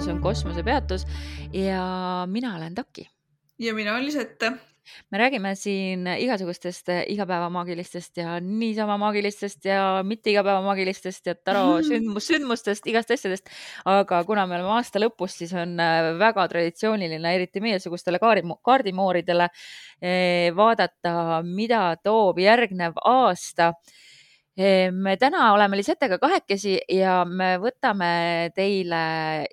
peatus on kosmosepeatus ja mina olen Taki. ja mina olen Lisette. me räägime siin igasugustest igapäevamaagilistest ja niisama maagilistest ja mitte igapäevamaagilistest ja taro sündmus, sündmustest, igast asjadest. aga kuna me oleme aasta lõpus, siis on äh, väga traditsiooniline, eriti meiesugustele kaardimooridele eh, vaadata, mida toob järgnev aasta me täna oleme Lisetega kahekesi ja me võtame teile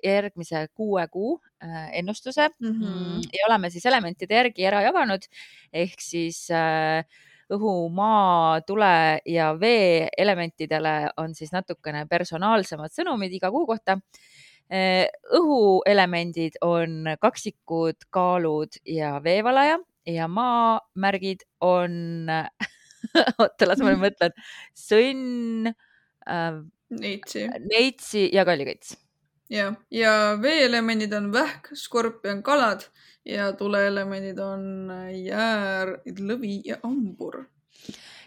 järgmise kuue kuu äh, ennustuse mm -hmm. ja oleme siis elementide järgi ära jaganud ehk siis äh, õhu, maa, tule ja vee elementidele on siis natukene personaalsemad sõnumid iga kuu kohta. Äh, õhuelemendid on kaksikud, kaalud ja veevalaja ja maamärgid on oota, las ma nüüd mõtlen. sõnn äh,. Neitsi. Neitsi ja kallikõits. ja, ja veeelemendid on vähk, skorpion, kalad ja tuleelemendid on jäär, lõvi ja hambur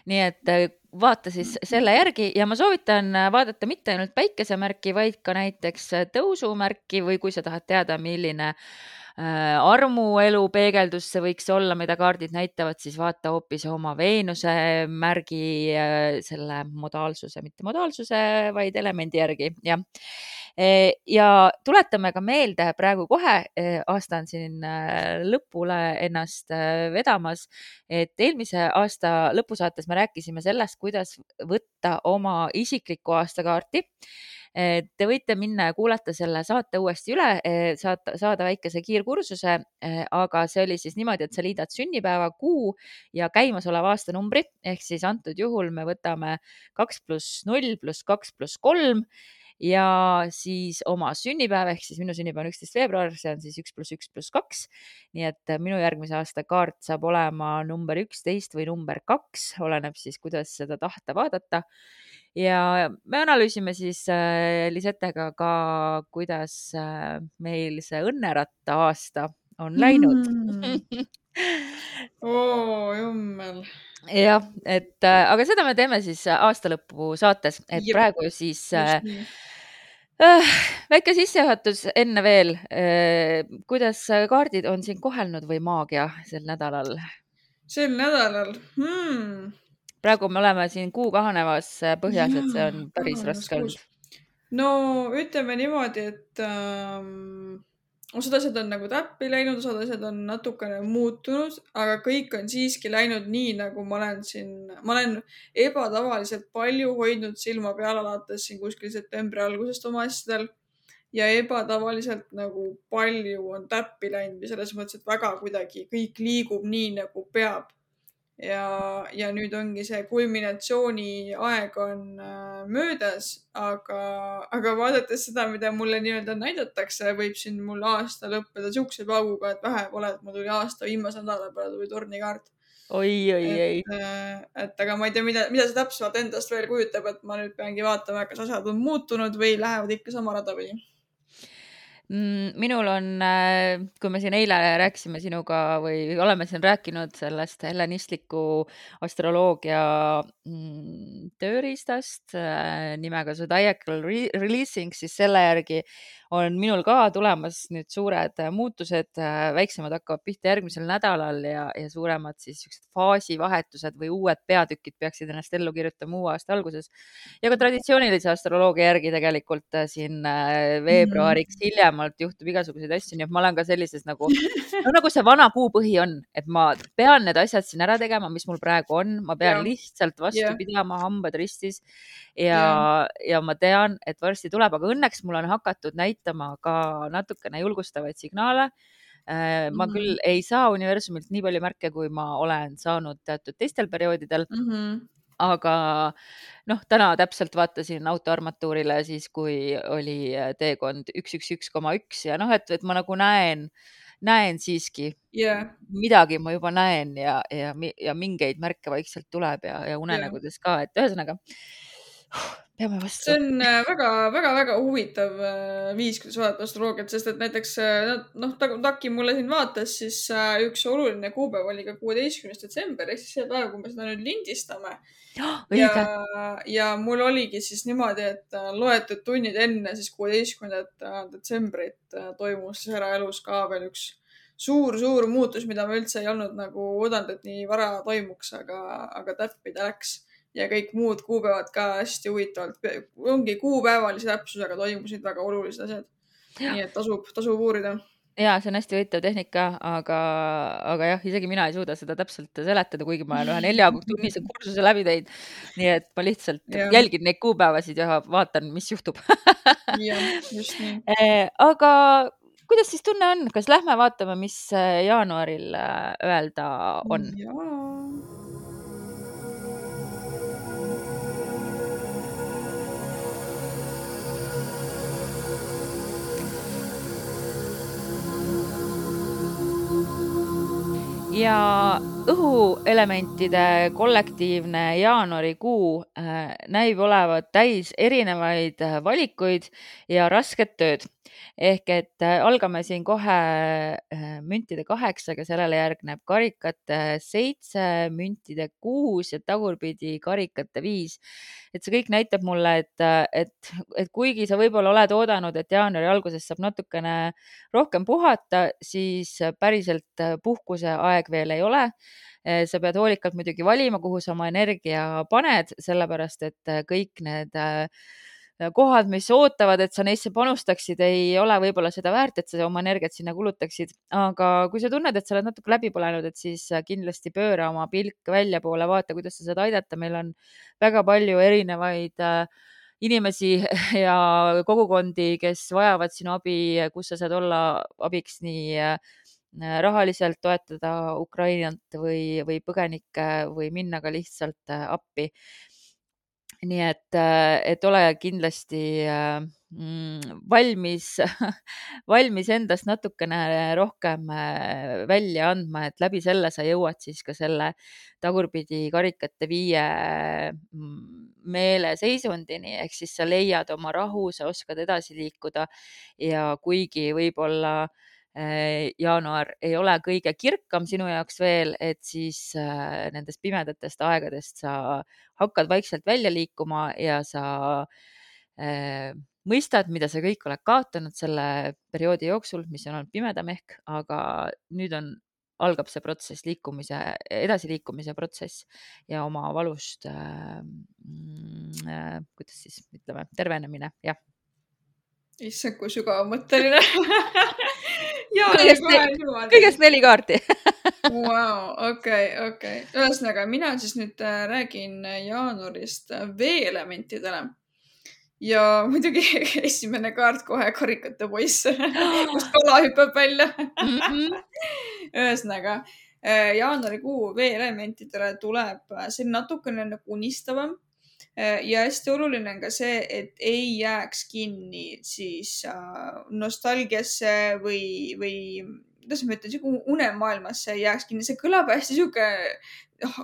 nii et äh, vaata siis selle järgi ja ma soovitan äh, vaadata mitte ainult päikesemärki, vaid ka näiteks tõusumärki või kui sa tahad teada, milline äh, Äh, armuelu peegeldus see võiks olla, mida kaardid näitavad, siis vaata hoopis oma Veenuse märgi äh, selle modaalsuse, mitte modaalsuse, vaid elemendi järgi, jah. E, ja tuletame ka meelde praegu kohe, e, aasta on siin äh, lõpule ennast vedamas, et eelmise aasta lõpusaates me rääkisime sellest, kuidas võtta oma isiklikku aastakaarti Te võite minna ja kuulata selle saate uuesti üle, eh, saata, saada väikese kiirkursuse, eh, aga see oli siis niimoodi, et sa liidad sünnipäeva, kuu ja käimasoleva aastanumbri. Ehk siis antud juhul me võtame kaks pluss null pluss kaks pluss kolm ja siis oma sünnipäev ehk siis minu sünnipäev on üksteist veebruar, see on siis üks pluss üks pluss kaks. nii et minu järgmise aasta kaart saab olema number üksteist või number kaks, oleneb siis, kuidas seda tahta vaadata ja me analüüsime siis äh, Lisetega ka, kuidas äh, meil see õnneratta aasta on läinud mm. Oo, jummel. jah, et äh, aga seda me teeme siis aasta lõpu saates, et Jep. praegu siis äh, äh, väike sissejuhatus enne veel äh,. kuidas kaardid on sind kohelnud või maagia sel nädalal? sel nädalal hmm.? praegu me oleme siin kuu kahanevas äh, põhjas, et see on päris raske olnud. no ütleme niimoodi, et ähm, osad asjad on nagu täppi läinud, osad asjad on natukene muutunud, aga kõik on siiski läinud nii, nagu ma olen siin, ma olen ebatavaliselt palju hoidnud silma peal alates siin kuskil septembri algusest oma asjadel. Ja ebatavaliselt nagu palju on täppi läinud või selles mõttes, et väga kuidagi kõik liigub nii, nagu peab ja, ja nüüd ongi see kulminatsiooni aeg on äh, möödas, aga, aga vaadates seda, mida mulle nii-öelda näidatakse, võib siin mul aasta lõppeda siukse pauguga, et vähe pole, et mul tuli aasta viimase nädala peale tuli tornikaart. oi, oi, oi. Äh, et aga ma ei tea, mida, mida see täpsemalt endast veel kujutab, et ma nüüd peangi vaatama, kas asjad on muutunud või lähevad ikka sama rada pidi minul on, äh, kui me siin eile rääkisime sinuga või oleme siin rääkinud sellest hellenistliku astroloogia mm, tööriistast äh, nimega Zodiacal Releasing, siis selle järgi on minul ka tulemas nüüd suured äh, muutused, äh, väiksemad hakkavad pihta järgmisel nädalal ja, ja suuremad siis siuksed faasivahetused või uued peatükid peaksid ennast ellu kirjutama uue aasta alguses. ja ka traditsioonilise astroloogia järgi tegelikult äh, siin veebruariks mm. hiljemalt juhtub igasuguseid asju, nii et ma olen ka sellises nagu, no nagu see vana kuupõhi on, et ma pean need asjad siin ära tegema, mis mul praegu on, ma pean yeah. lihtsalt vastu yeah. pidama, hambad ristis ja yeah., ja ma tean, et varsti tuleb, aga õnneks mul on hakatud näitama näitama ka natukene julgustavaid signaale. Äh, ma -hmm. küll ei saa universumilt nii palju märke, kui ma olen saanud teatud teistel perioodidel mm. -hmm aga noh, täna täpselt vaatasin autoarmatuurile siis, kui oli äh, teekond üks, üks, üks koma üks ja noh, et, et ma nagu näen, näen siiski yeah. midagi ma juba näen ja, ja, ja mingeid märke vaikselt tuleb ja, ja unenägudes yeah. ka, et ühesõnaga peame vastu. see on väga-väga-väga huvitav äh, viis, kuidas vaadata astroloogiat, sest et näiteks äh, noh, Taki mulle siin vaatas, siis äh, üks oluline kuupäev oli ka kuueteistkümnes detsember ehk siis see päev, kui me seda nüüd lindistame. ja, ja mul oligi siis niimoodi, et loetud tunnid enne siis kuueteistkümnendat detsembrit toimus siis eraelus ka veel üks suur-suur muutus, mida ma üldse ei olnud nagu oodanud, et nii vara toimuks, aga, aga täppi ta läks ja kõik muud kuupäevad ka hästi huvitavalt, ongi kuupäevalise täpsusega toimusid väga olulised asjad. nii et tasub, tasub uurida ja see on hästi huvitav tehnika, aga, aga jah, isegi mina ei suuda seda täpselt seletada, kuigi ma olen ühe neljatunnise kursuse läbi teinud. nii et ma lihtsalt ja. jälgin neid kuupäevasid ja vaatan, mis juhtub jah, just nii. Eh, aga kuidas siis tunne on, kas lähme vaatame, mis jaanuaril äh, öelda on? jaa ja õhuelementide kollektiivne jaanuarikuu äh, näib olevat täis erinevaid valikuid ja rasket tööd ehk et äh, algame siin kohe äh, müntide kaheksaga, sellele järgneb karikate seitse, müntide kuus ja tagurpidi karikate viis. et see kõik näitab mulle, et, äh, et, et kuigi sa võib-olla oled oodanud, et jaanuari alguses saab natukene rohkem puhata, siis päriselt puhkuse aeg veel ei ole sa pead hoolikalt muidugi valima, kuhu sa oma energia paned, sellepärast et kõik need äh, kohad, mis ootavad, et sa neisse panustaksid, ei ole võib-olla seda väärt, et sa oma energiat sinna kulutaksid. aga kui sa tunned, et sa oled natuke läbi põlenud, et siis kindlasti pööra oma pilk väljapoole, vaata, kuidas sa saad aidata. meil on väga palju erinevaid äh, inimesi ja kogukondi, kes vajavad sinu abi, kus sa saad olla abiks nii äh, rahaliselt toetada Ukrainat või, või põgenikke või minna ka lihtsalt äh, appi nii et, äh, et ole kindlasti äh, mm, valmis valmis endast natukene rohkem äh, välja andma, et läbi selle sa jõuad siis ka selle tagurpidi karikate viie mm, meeleseisundini, ehk siis sa leiad oma rahu, sa oskad edasi liikuda ja kuigi võib-olla äh, jaanuar ei ole kõige kirkam sinu jaoks veel, et siis äh, nendest pimedatest aegadest sa hakkad vaikselt välja liikuma ja sa äh, mõistad, mida sa kõik oled kaotanud selle perioodi jooksul, mis on olnud pimedam ehk, aga nüüd on, algab see protsess, liikumise, edasiliikumise protsess ja oma valust äh,, äh, kuidas siis ütleme, tervenemine, jah. issand, kui sügavamõtteline kõigest, kõigest neli kaarti Vau, okei, okei. ühesõnaga, mina siis nüüd äh, räägin jaanuarist veeelementidele. ja muidugi esimene kaart kohe karikate poiss, kust kala hüppab välja mm. -hmm. ühesõnaga, äh, jaanuarikuu veeelementidele tuleb äh, selline natukene nagu unistavam ja hästi oluline on ka see, et ei jääks kinni siis äh, nostalgiasse või, või kuidas ma ütlen, unemaailmasse ei jääks kinni, see kõlab hästi sihuke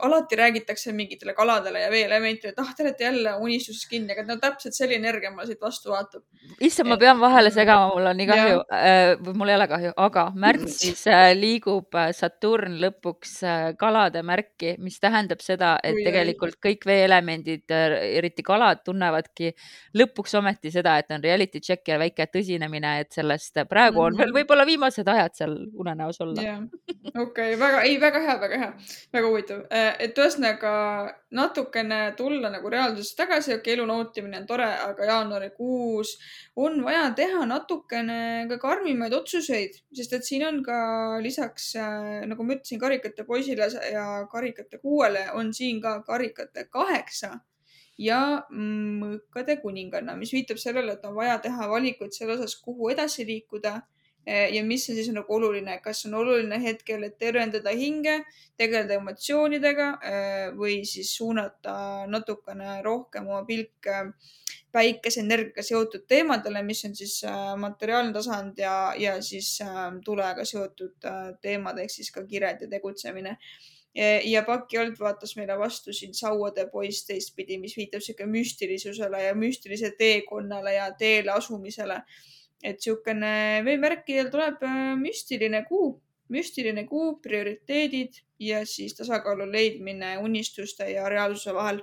alati räägitakse mingitele kaladele ja veeelementidele, et ah, te olete jälle unistuses kinni, aga no täpselt selline energia mulle siit vastu vaatab. issand, ma pean vahele segama, mul on nii kahju äh,, või mul ei ole kahju, aga märtsis äh, liigub äh, Saturn lõpuks äh, kalade märki, mis tähendab seda, et tegelikult kõik veeelemendid, äh, eriti kalad, tunnevadki lõpuks ometi seda, et on reality check ja väike tõsinemine, et sellest praegu on mm -hmm. veel võib-olla viimased ajad seal unenäos olla. okei väga, ei, väga hea, väga hea, väga huvitav Äh, et ühesõnaga natukene tulla nagu reaalsusesse tagasi, okei okay,, elu nautimine on tore, aga jaanuarikuus on vaja teha natukene ka karmimaid otsuseid, sest et siin on ka lisaks, äh, nagu ma ütlesin, karikate poisile ja karikate kuuele on siin ka karikate kaheksa ja mõõkade kuninganna, mis viitab sellele, et on vaja teha valikuid selle osas, kuhu edasi liikuda ja mis on siis nagu oluline, kas on oluline hetkel, et tervendada hinge, tegeleda emotsioonidega eh, või siis suunata natukene rohkem oma pilk eh, päikeseenergiaga seotud teemadele, mis on siis materiaalne tasand ja, ja siis tulega seotud teemad ehk siis ka kired ja tegutsemine ja Paki Old vaatas meile vastu siin Sauade poiss teistpidi, mis viitab sihuke müstilisusele ja müstilise teekonnale ja teele asumisele. Et niisugune veemärkidel tuleb äh, müstiline kuu, müstiline kuu, prioriteedid ja siis tasakaalu leidmine unistuste ja reaalsuse vahel.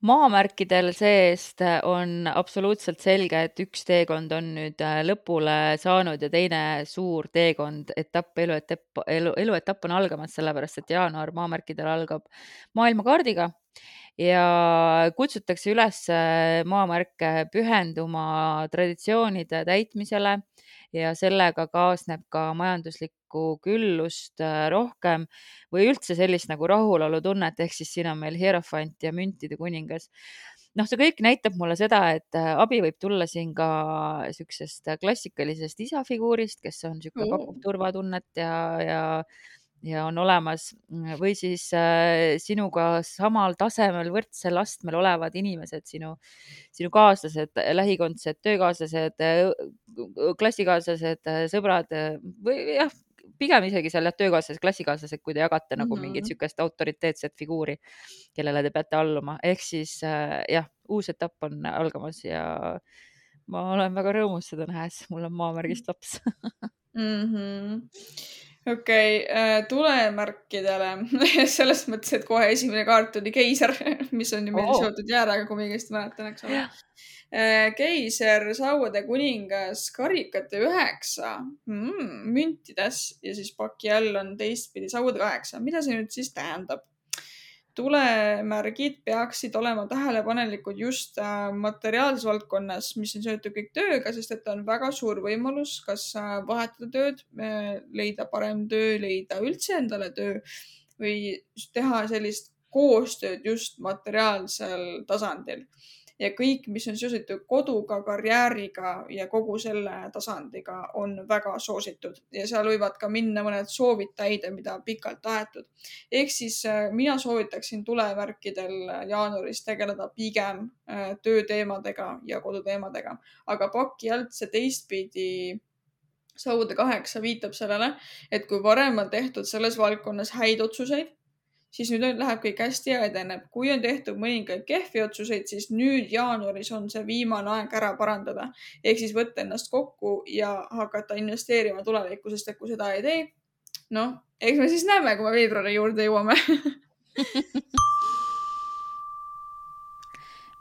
Maamärkidel seest on absoluutselt selge, et üks teekond on nüüd äh, lõpule saanud ja teine suur teekond, etapp, eluetapp, elu, eluetapp on algamas, sellepärast et jaanuar maamärkidel algab maailmakaardiga ja kutsutakse üles äh, maamärke pühenduma traditsioonide täitmisele ja sellega kaasneb ka majanduslikku küllust äh, rohkem või üldse sellist nagu rahulolutunnet, ehk siis siin on meil hierofant ja müntide kuningas noh, see kõik näitab mulle seda, et äh, abi võib tulla siin ka siuksest klassikalisest isafiguurist, kes on sihuke mm., pakub turvatunnet ja, ja ja on olemas või siis äh, sinuga samal tasemel, võrdsel astmel olevad inimesed, sinu, sinu kaaslased, lähikondsed, töökaaslased, äh, klassikaaslased, äh, sõbrad või jah, pigem isegi seal jah, töökaaslased, klassikaaslased, kui te jagate nagu mm -hmm. mingit niisugust autoriteetset figuuri, kellele te peate alluma, ehk siis jah, uus etapp on algamas ja ma olen väga rõõmus seda nähes, mul on maamärgist laps mm. -hmm okei okay, äh,, tulemärkidele selles mõttes, et kohe esimene kaart oli keiser, mis on ju meil oh. seotud jääraga, kui ma õigesti mäletan, eks ole. Äh, keiser, sauade kuningas, karikate üheksa mm,, müntides ja siis paki all on teistpidi sauade kaheksa. mida see nüüd siis tähendab? Tulemärgid peaksid olema tähelepanelikud just äh, materiaalses valdkonnas, mis on seotud kõik tööga, sest et on väga suur võimalus, kas äh, vahetada tööd, leida parem töö, leida üldse endale töö või teha sellist koostööd just materiaalsel tasandil ja kõik, mis on seotud koduga, karjääriga ja kogu selle tasandiga, on väga soositud ja seal võivad ka minna mõned soovid täide, mida pikalt tahetud. ehk siis äh, mina soovitaksin tulevärkidel jaanuaris tegeleda pigem äh, tööteemadega ja koduteemadega, aga paki alt see teistpidi saude kaheksa viitab sellele, et kui varem on tehtud selles valdkonnas häid otsuseid siis nüüd läheb kõik hästi ja edeneb. kui on tehtud mõningaid kehvi otsuseid, siis nüüd jaanuaris on see viimane aeg ära parandada. ehk siis võtta ennast kokku ja hakata investeerima tulevikku, sest et kui seda ei tee, noh, eks me siis näeme, kui me veebruari juurde jõuame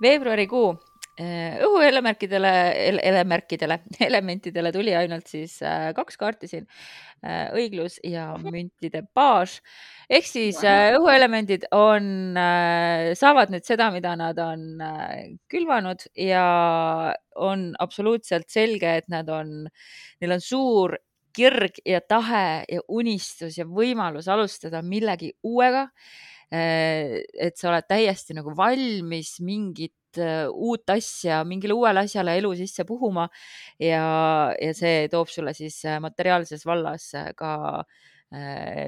veebruarikuu õhuelemärkidele, elemärkidele, elementidele tuli ainult siis äh, kaks kaarti siin Äh, õiglus ja müntide baas ehk siis wow. Äh, õhuelemendid on, äh, saavad nüüd seda, mida nad on külvanud ja on absoluutselt selge, et nad on, neil on suur kirg ja tahe ja unistus ja võimalus alustada millegi uuega. et sa oled täiesti nagu valmis mingit uut asja, mingile uuele asjale elu sisse puhuma ja, ja see toob sulle siis materiaalses vallas ka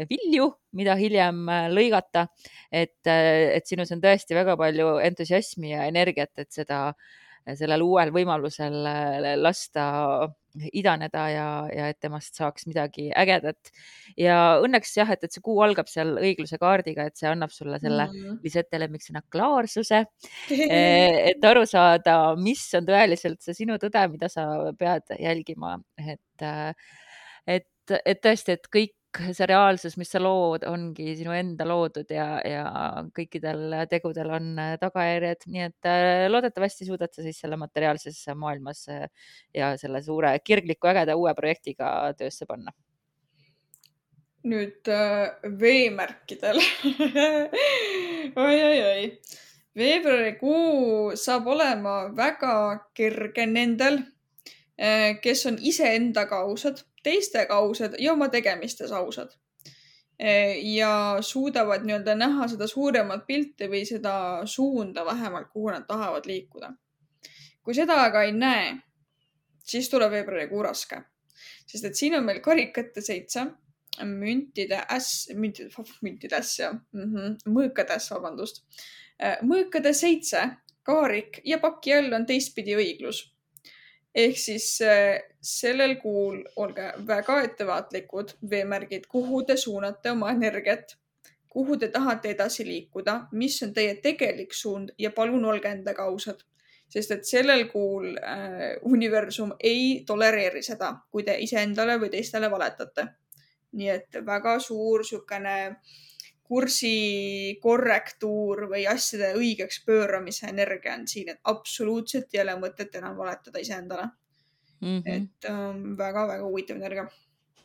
vilju, mida hiljem lõigata. et, et sinus on tõesti väga palju entusiasmi ja energiat, et seda, sellel uuel võimalusel lasta idaneda ja, ja et temast saaks midagi ägedat. ja õnneks jah, et, et see kuu algab seal õigluse kaardiga, et see annab sulle selle mm., Lisette lemmiksõna klaarsuse eh, et aru saada, mis on tõeliselt see sinu tõde, mida sa pead jälgima, et, et, et tõesti, et kõik see reaalsus, mis sa lood, ongi sinu enda loodud ja, ja kõikidel tegudel on äh, tagajärjed, nii et äh, loodetavasti suudad sa siis selle materiaalses maailmas äh, ja selle suure kirgliku ägeda uue projektiga töösse panna. nüüd veemärkidel oi, oi, oi. veebruarikuu saab olema väga kerge nendel, kes on iseendaga ausad teistega ausad ja oma tegemistes ausad. ja suudavad nii-öelda näha seda suuremat pilti või seda suunda vähemalt, kuhu nad tahavad liikuda. kui seda aga ei näe, siis tuleb veebruarikuu raske, sest et siin on meil karikate seitse, müntide äss, müntide, müntide äss jah mm -hmm., mõõkade äss, vabandust. mõõkade seitse, kaarik ja paki all on teistpidi õiglus ehk siis äh, sellel kuul olge väga ettevaatlikud, veemärgid, kuhu te suunate oma energiat, kuhu te tahate edasi liikuda, mis on teie tegelik suund ja palun olge endaga ausad sest et sellel kuul äh, universum ei tolereeri seda, kui te iseendale või teistele valetate. nii et väga suur niisugune kursi korrektuur või asjade õigeks pööramise energia on siin, et absoluutselt ei ole mõtet enam valetada iseendale mm. -hmm. et väga-väga ähm, huvitav energia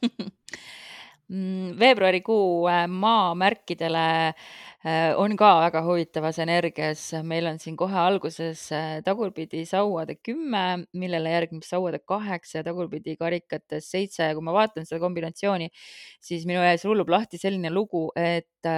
mm, veebruarikuu äh, maamärkidele on ka väga huvitavas energias. meil on siin kohe alguses äh, tagurpidi sauade kümme, millele järgneb sauade kaheksa ja tagurpidi karikates seitse ja kui ma vaatan seda kombinatsiooni, siis minu ees rullub lahti selline lugu, et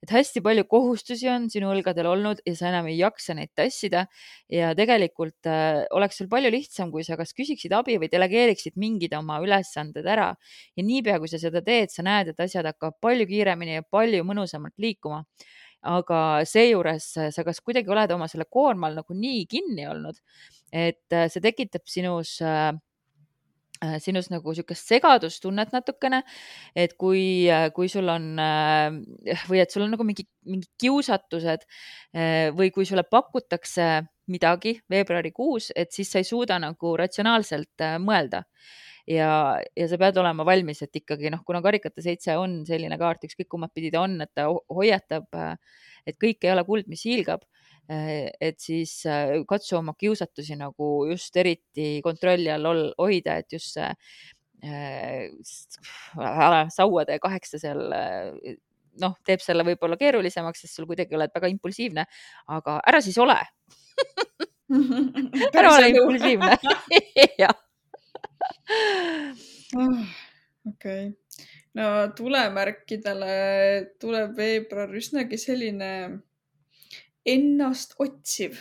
et hästi palju kohustusi on sinu õlgadel olnud ja sa enam ei jaksa neid tassida. ja tegelikult äh, oleks sul palju lihtsam, kui sa kas küsiksid abi või delegeeriksid mingid oma ülesanded ära. ja niipea, kui sa seda teed, sa näed, et asjad hakkavad palju kiiremini ja palju mõnusamalt liikuma aga seejuures sa kas kuidagi oled oma selle koorma all nagu nii kinni olnud, et äh, see tekitab sinus äh, Äh, sinus nagu niisugust segadustunnet natukene, et kui, äh, kui sul on äh, või et sul on nagu mingi, mingi kiusatused või kui sulle pakutakse midagi veebruarikuus, et siis sa ei suuda nagu ratsionaalselt mõelda. Ja, ja sa pead olema valmis, et ikkagi noh, kuna karikate seitse on selline kaart, ükskõik kummat pidi ta on, et ta hoiatab, et kõik ei ole kuld, mis hiilgab Äh, et siis äh, katsu oma kiusatusi nagu just eriti kontrolli all hoida, et just see äh, sauade kaheksa seal noh, teeb selle võib-olla keerulisemaks, sest sul kuidagi oled väga impulsiivne, aga ära siis ole. Ära ole impulsiivne. Jah. okei, no tulemärkidele tuleb veebruar üsnagi selline ennast otsiv,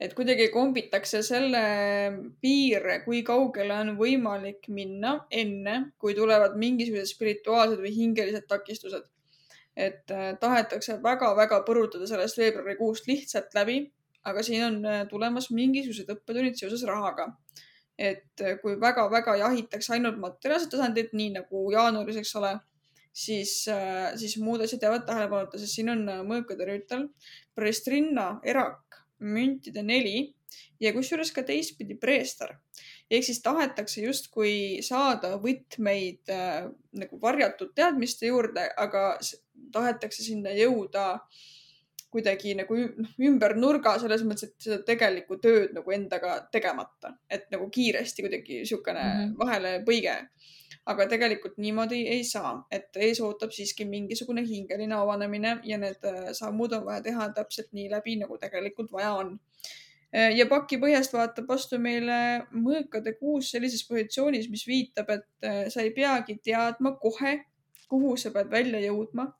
et kuidagi kombitakse selle piire, kui kaugele on võimalik minna enne, kui tulevad mingisugused spirituaalsed või hingelised takistused. et äh, tahetakse väga-väga põrutada sellest veebruarikuust lihtsalt läbi, aga siin on äh, tulemas mingisugused õppetunnid seoses rahaga et äh, kui väga-väga jahitakse ainult materiaalset tasandit, nii nagu jaanuaris, eks ole, siis, siis muud asjad jäävad tähelepanuta, sest siin on mõõkade rüütel, preestrinna, erak, müntide neli ja kusjuures ka teistpidi preestar. ehk siis tahetakse justkui saada võtmeid äh, nagu varjatud teadmiste juurde, aga tahetakse sinna jõuda kuidagi nagu ümber nurga selles mõttes, et seda tegelikku tööd nagu endaga tegemata, et nagu kiiresti kuidagi niisugune mm -hmm. vahelepõige aga tegelikult niimoodi ei saa, et ees ootab siiski mingisugune hingeline avanemine ja need äh, sammud on vaja teha täpselt nii läbi, nagu tegelikult vaja on. Äh, ja paki põhjast vaatab vastu meile mõõkade kuus sellises positsioonis, mis viitab, et äh, sa ei peagi teadma kohe, kuhu sa pead välja jõudma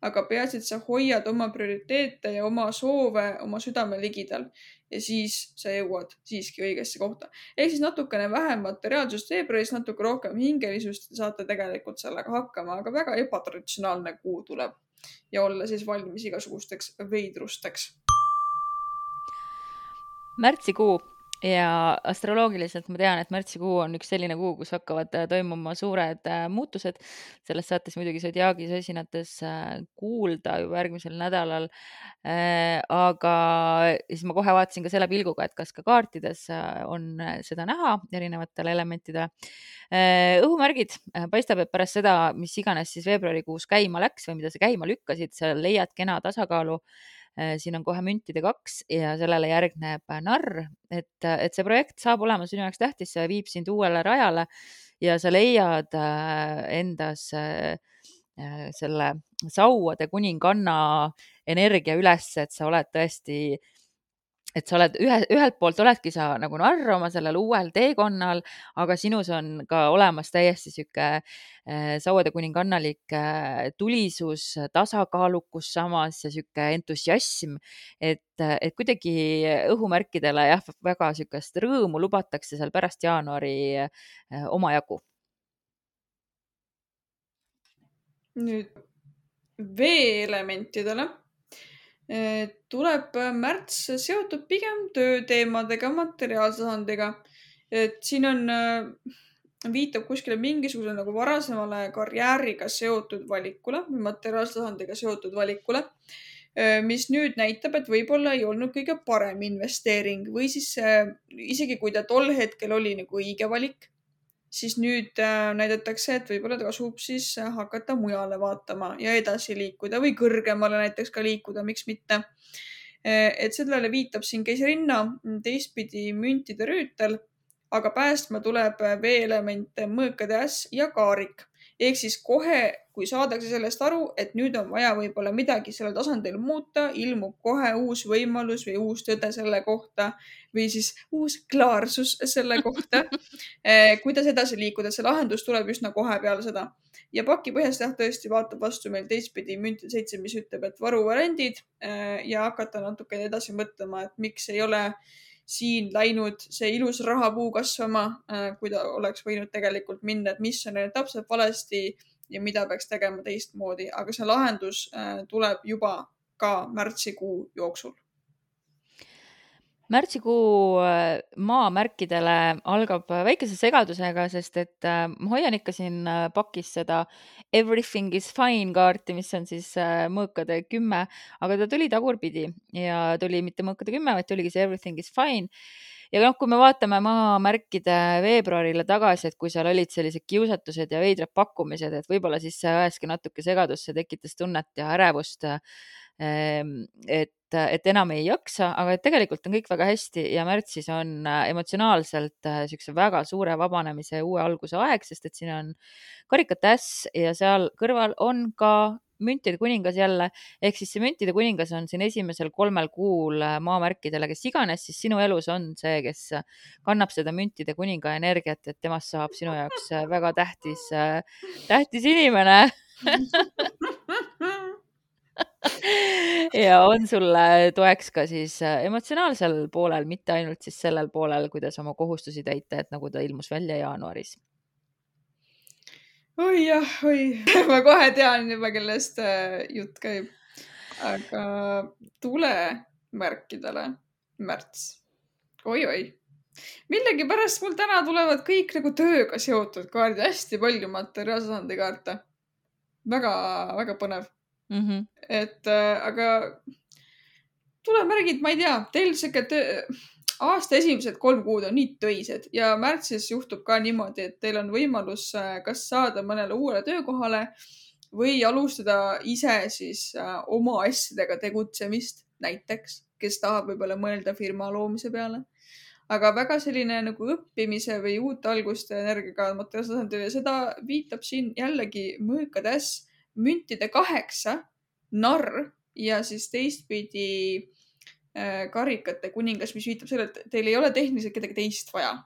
aga peaasi, et sa hoiad oma prioriteete ja oma soove oma südame ligidal ja siis sa jõuad siiski õigesse kohta. ehk siis natukene vähem materiaalsust veebruaris, natuke rohkem hingelisust, saate tegelikult sellega hakkama, aga väga ebatraditsionaalne kuu tuleb ja olla siis valmis igasugusteks veidrusteks. märtsikuu ja astroloogiliselt ma tean, et märtsikuu on üks selline kuu, kus hakkavad äh, toimuma suured äh, muutused. sellest saates muidugi Zodiaagi sosinates äh, kuulda juba järgmisel nädalal. aga siis ma kohe vaatasin ka selle pilguga, et kas ka kaartides on seda näha erinevatele elementidele. õhumärgid, paistab, et pärast seda, mis iganes siis veebruarikuus käima läks või mida sa käima lükkasid, sa leiad kena tasakaalu siin on kohe müntide kaks ja sellele järgneb narr, et, et see projekt saab olema sinu jaoks tähtis, see viib sind uuele rajale ja sa leiad äh, endas äh, selle sauade kuninganna energia üles, et sa oled tõesti et sa oled ühe, ühelt poolt oledki sa nagu narr oma sellel uuel teekonnal, aga sinus on ka olemas täiesti sihuke äh, sauade kuningannalik äh, tulisus, tasakaalukus samas ja sihuke entusiasm, et, et kuidagi õhumärkidele jah, väga sihukest rõõmu lubatakse seal pärast jaanuari äh, omajagu. nüüd veeelementidele tuleb märts seotud pigem tööteemadega, materiaalse tasandiga et siin on, viitab kuskile mingisugusele nagu varasemale karjääriga seotud valikule või materiaalse tasandiga seotud valikule mis nüüd näitab, et võib-olla ei olnud kõige parem investeering või siis isegi kui ta tol hetkel oli nagu õige valik, siis nüüd äh, näidatakse, et võib-olla tasub siis äh, hakata mujale vaatama ja edasi liikuda või kõrgemale näiteks ka liikuda, miks mitte. Äh, et sellele viitab siin keisrinna, teistpidi müntide rüütel, aga päästma tuleb veeelemente mõõkade äss ja kaarik ehk siis kohe, kui saadakse sellest aru, et nüüd on vaja võib-olla midagi sellel tasandil muuta, ilmub kohe uus võimalus või uus tõde selle kohta või siis uus klaarsus selle kohta eh, kuidas edasi liikuda, see lahendus tuleb üsna kohe peale seda. ja paki põhjast jah, tõesti vaatab vastu meil teistpidi müntide seitse, mis ütleb, et varuvariandid eh, ja hakata natukene edasi mõtlema, et miks ei ole äh, siin läinud see ilus rahapuu kasvama, äh, kui ta oleks võinud tegelikult minna, et mis on täpselt valesti ja mida peaks tegema teistmoodi, aga see lahendus äh, tuleb juba ka märtsikuu jooksul märtsikuu äh, maamärkidele algab väikese segadusega, sest et äh, ma hoian ikka siin äh, pakis seda Everything is fine kaarti, mis on siis mõõkade kümme, aga ta tuli tagurpidi ja tuli mitte mõõkade kümme, vaid tuligi see Everything is fine ja noh, kui me vaatame maamärkide veebruarile tagasi, et kui seal olid sellised kiusatused ja veidrad pakkumised, et võib-olla siis see ajaski natuke segadusse, tekitas tunnet ja ärevust. Et et, et enam ei jaksa, aga et tegelikult on kõik väga hästi ja märtsis on äh, emotsionaalselt niisuguse äh, väga suure vabanemise uue alguse aeg, sest et siin on karikate äss ja seal kõrval on ka müntide kuningas jälle, ehk siis see müntide kuningas on siin esimesel kolmel kuul äh, maamärkidele, kes iganes siis sinu elus on see, kes kannab seda müntide kuninga energiat, et temast saab sinu jaoks väga tähtis, tähtis inimene ja on sulle toeks ka siis äh, emotsionaalsel poolel, mitte ainult siis sellel poolel, kuidas oma kohustusi täita, et nagu ta ilmus välja jaanuaris. oi jah, oi, ma kohe tean juba, kellest äh, jutt käib. aga tulemärkidele märts oi,, oi-oi millegipärast mul täna tulevad kõik nagu tööga seotud kaardid, hästi palju materiaalse tasandi kaarte väga,. väga-väga põnev mm. -hmm. et äh, aga tulemärgid, ma ei tea, teil sihuke aasta esimesed kolm kuud on nii töised ja märtsis juhtub ka niimoodi, et teil on võimalus äh, kas saada mõnele uuele töökohale või alustada ise siis äh, oma asjadega tegutsemist, näiteks, kes tahab võib-olla mõelda firma loomise peale. aga väga selline nagu õppimise või uute alguste energiaga materiaalsel tasandil ja seda viitab siin jällegi mõõkad äss müntide kaheksa, narr ja siis teistpidi äh, karikate kuningas, mis viitab sellele, et teil ei ole tehniliselt kedagi teist vaja.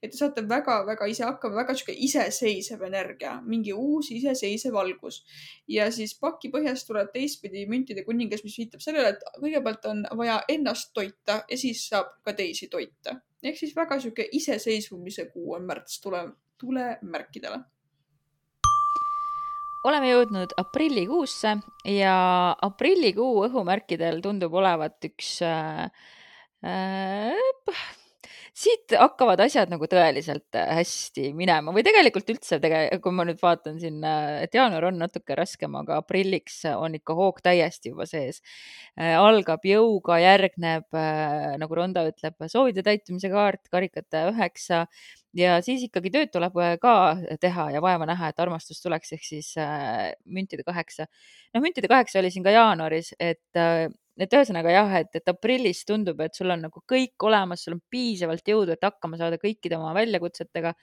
et te saate väga-väga ise hakkama, väga sihuke iseseisev energia, mingi uus iseseisev valgus. ja siis paki põhjast tuleb teistpidi müntide kuningas, mis viitab sellele, et kõigepealt on vaja ennast toita ja siis saab ka teisi toita. ehk siis väga sihuke iseseisvumise kuu on märts tule, tulemärkidele oleme jõudnud aprillikuusse ja aprillikuu õhumärkidel tundub olevat üks äh, äh, siit hakkavad asjad nagu tõeliselt äh, hästi minema või tegelikult üldse tege-, kui ma nüüd vaatan siin, äh, et jaanuar on natuke raskem, aga aprilliks on ikka hoog täiesti juba sees. algab jõuga, järgneb nagu Ronda ütleb, soovide täitumise kaart, karikate üheksa ja siis ikkagi tööd tuleb äh, ka teha ja vaeva näha, et armastus tuleks, ehk siis äh, müntide kaheksa. noh, müntide kaheksa oli siin ka jaanuaris, et äh, et ühesõnaga jah, et, et aprillis tundub, et sul on nagu kõik olemas, sul on piisavalt jõudu, et hakkama saada kõikide oma väljakutsetega.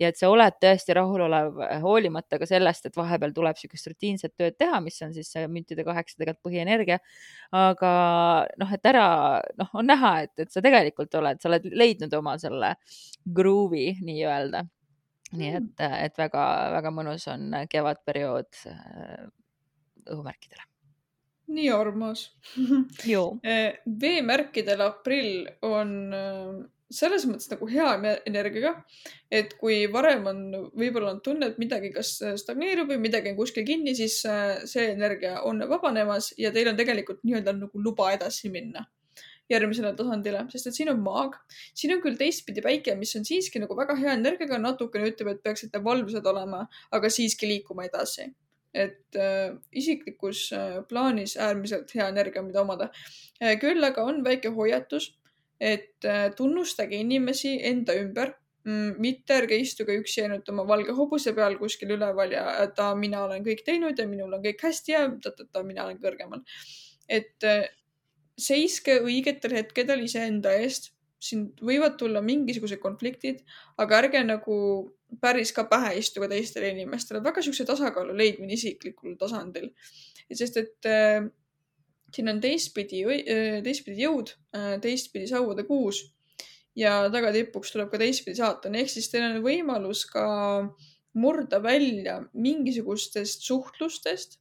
ja et sa oled tõesti rahulolev, hoolimata ka sellest, et vahepeal tuleb niisugust rutiinset tööd teha, mis on siis müntide kaheksa tegelikult põhienergia. aga noh, et ära, noh, on näha, et, et sa tegelikult oled, sa oled leidnud oma selle groove'i nii-öelda. nii mm. et, et väga-väga mõnus on kevadperiood äh, õhumärkidele nii armas eh, veemärkidel aprill on eh, selles mõttes nagu hea energiaga, et kui varem on, võib-olla on tunne, et midagi kas stagneerub või midagi on kuskil kinni, siis eh, see energia on vabanemas ja teil on tegelikult nii-öelda nagu luba edasi minna. järgmisele tasandile, sest et siin on maag, siin on küll teistpidi päike, mis on siiski nagu väga hea energiaga, natukene ütleb, et peaksite valvsad olema, aga siiski liikuma edasi. Et äh, isiklikus äh, plaanis äärmiselt hea energia, mida omada äh,. küll aga on väike hoiatus, et äh, tunnustage inimesi enda ümber mm, mitte ärge istuge üksi ainult oma valge hobuse peal kuskil üleval ja ta, mina olen kõik teinud ja minul on kõik hästi ja ta-ta-ta, mina olen kõrgemal. et äh, seiske õigetel hetkedel iseenda eest. Siin võivad tulla mingisugused konfliktid, aga ärge nagu päris ka pähe istuge teistele inimestele. väga siukse tasakaalu leidmine isiklikul tasandil. sest et äh, siin on teistpidi, äh, teistpidi jõud, äh, teistpidi sauade kuus ja tagatipuks tuleb ka teistpidi saatan, ehk siis teil on võimalus ka murda välja mingisugustest suhtlustest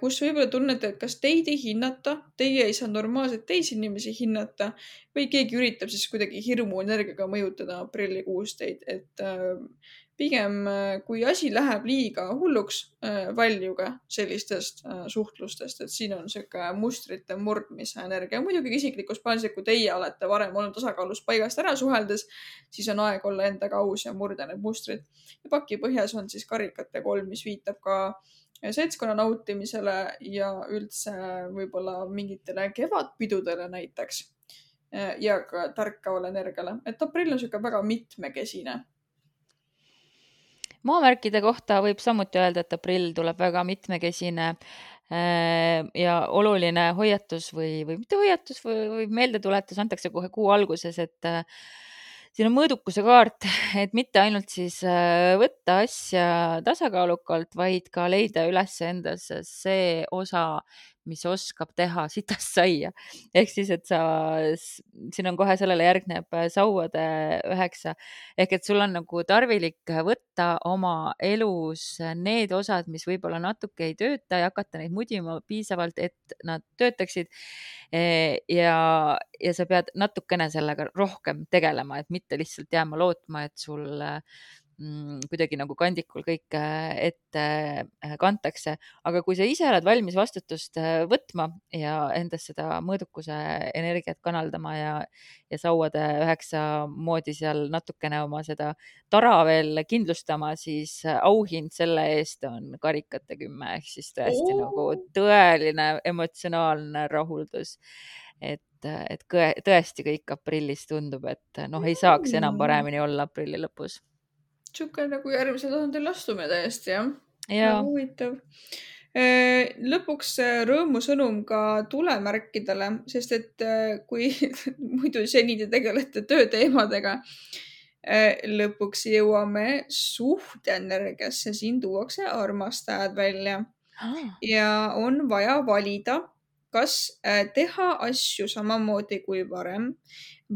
kus võib-olla tunnete, et kas teid ei hinnata, teie ei saa normaalselt teisi inimesi hinnata või keegi üritab siis kuidagi hirmuenergiaga mõjutada aprillikuus teid, et äh, pigem äh, kui asi läheb liiga hulluks, väljuge sellistest suhtlustest, et siin on sihuke mustrite murdmise energia. muidugi isiklikus plaanis, et kui teie olete varem olnud tasakaalus paigast ära suheldes, siis on aeg olla endaga aus ja murda need mustrid. ja paki põhjas on siis karikate kolm, mis viitab ka äh, seltskonna nautimisele ja üldse võib-olla mingitele kevadpidudele näiteks ja ka tärkavale energiale, et aprill on niisugune väga mitmekesine. maamärkide kohta võib samuti öelda, et aprill tuleb väga mitmekesine äh, ja oluline hoiatus või, või mitte hoiatus või, või meeldetuletus antakse kohe kuu alguses, et siin on mõõdukuse kaart, et mitte ainult siis äh, võtta asja tasakaalukalt, vaid ka leida üles endas see osa, mis oskab teha sitast saia. ehk siis, et sa, siin on kohe sellele järgneb sauade üheksa ehk et sul on nagu tarvilik võtta oma elus need osad, mis võib-olla natuke ei tööta ja hakata neid mudima piisavalt, et nad töötaksid. E, ja, ja sa pead natukene sellega rohkem tegelema, et mitte lihtsalt jääma lootma, et sul Mm, kuidagi nagu kandikul kõik ette äh, kantakse, aga kui sa ise oled valmis vastutust äh, võtma ja endas seda mõõdukuse energiat kanaldama ja, ja sauade üheksa moodi seal natukene oma seda tara veel kindlustama, siis auhind selle eest on karikate kümme ehk siis tõesti oh. nagu tõeline emotsionaalne rahuldus et, et tõesti kõik aprillis tundub, et noh, ei saaks enam mm. paremini olla aprilli lõpus sihuke nagu järgmisele tasandile astumine täiesti jah ja.. huvitav. Äh, lõpuks rõõmusõnum ka tulemärkidele, sest et äh, kui muidu seni te tegelete tööteemadega, äh, lõpuks jõuame suhteenergiasse, siin tuuakse armastajad välja ah. ja on vaja valida, kas teha asju samamoodi kui varem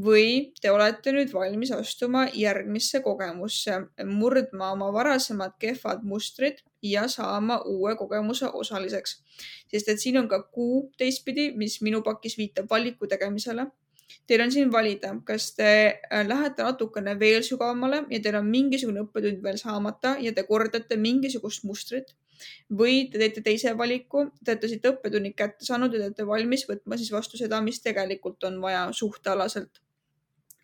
või te olete nüüd valmis astuma järgmisse kogemusse, murdma oma varasemad kehvad mustrid ja saama uue kogemuse osaliseks. sest et siin on ka kuu teistpidi, mis minu pakis viitab valiku tegemisele. Teil on siin valida, kas te äh, lähete natukene veel sügavamale ja teil on mingisugune õppetund veel saamata ja te kordate mingisugust mustrit või te teete teise valiku, te olete siit õppetunnid kätte saanud ja te olete valmis võtma siis vastu seda, mis tegelikult on vaja suhtealaselt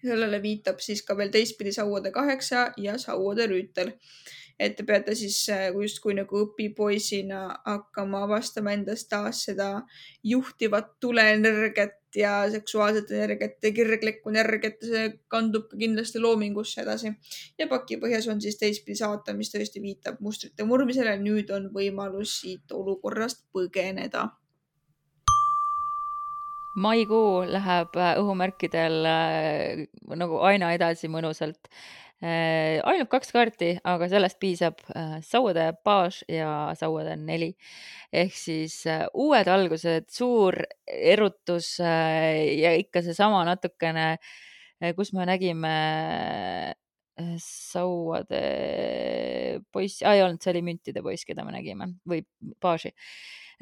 sellele viitab siis ka veel teistpidi sauade kaheksa ja sauade rüütel. et te peate siis äh, justkui nagu õpipoisina hakkama avastama endas taas seda juhtivat tuleenergiat ja seksuaalset energiat ja kirglikku energiat see kandub ka kindlasti loomingusse edasi. ja paki põhjas on siis teistpidi saatan, mis tõesti viitab mustrite murmisele. nüüd on võimalus siit olukorrast põgeneda maikuu läheb äh, õhumärkidel äh, nagu aina edasi mõnusalt. Äh, ainult kaks kaarti, aga sellest piisab. sauade baas ja sauade neli ehk siis uued algused, suur erutus ja ikka seesama natukene, kus me nägime sauade poiss, ei olnud, see oli müntide poiss, keda me nägime või baasi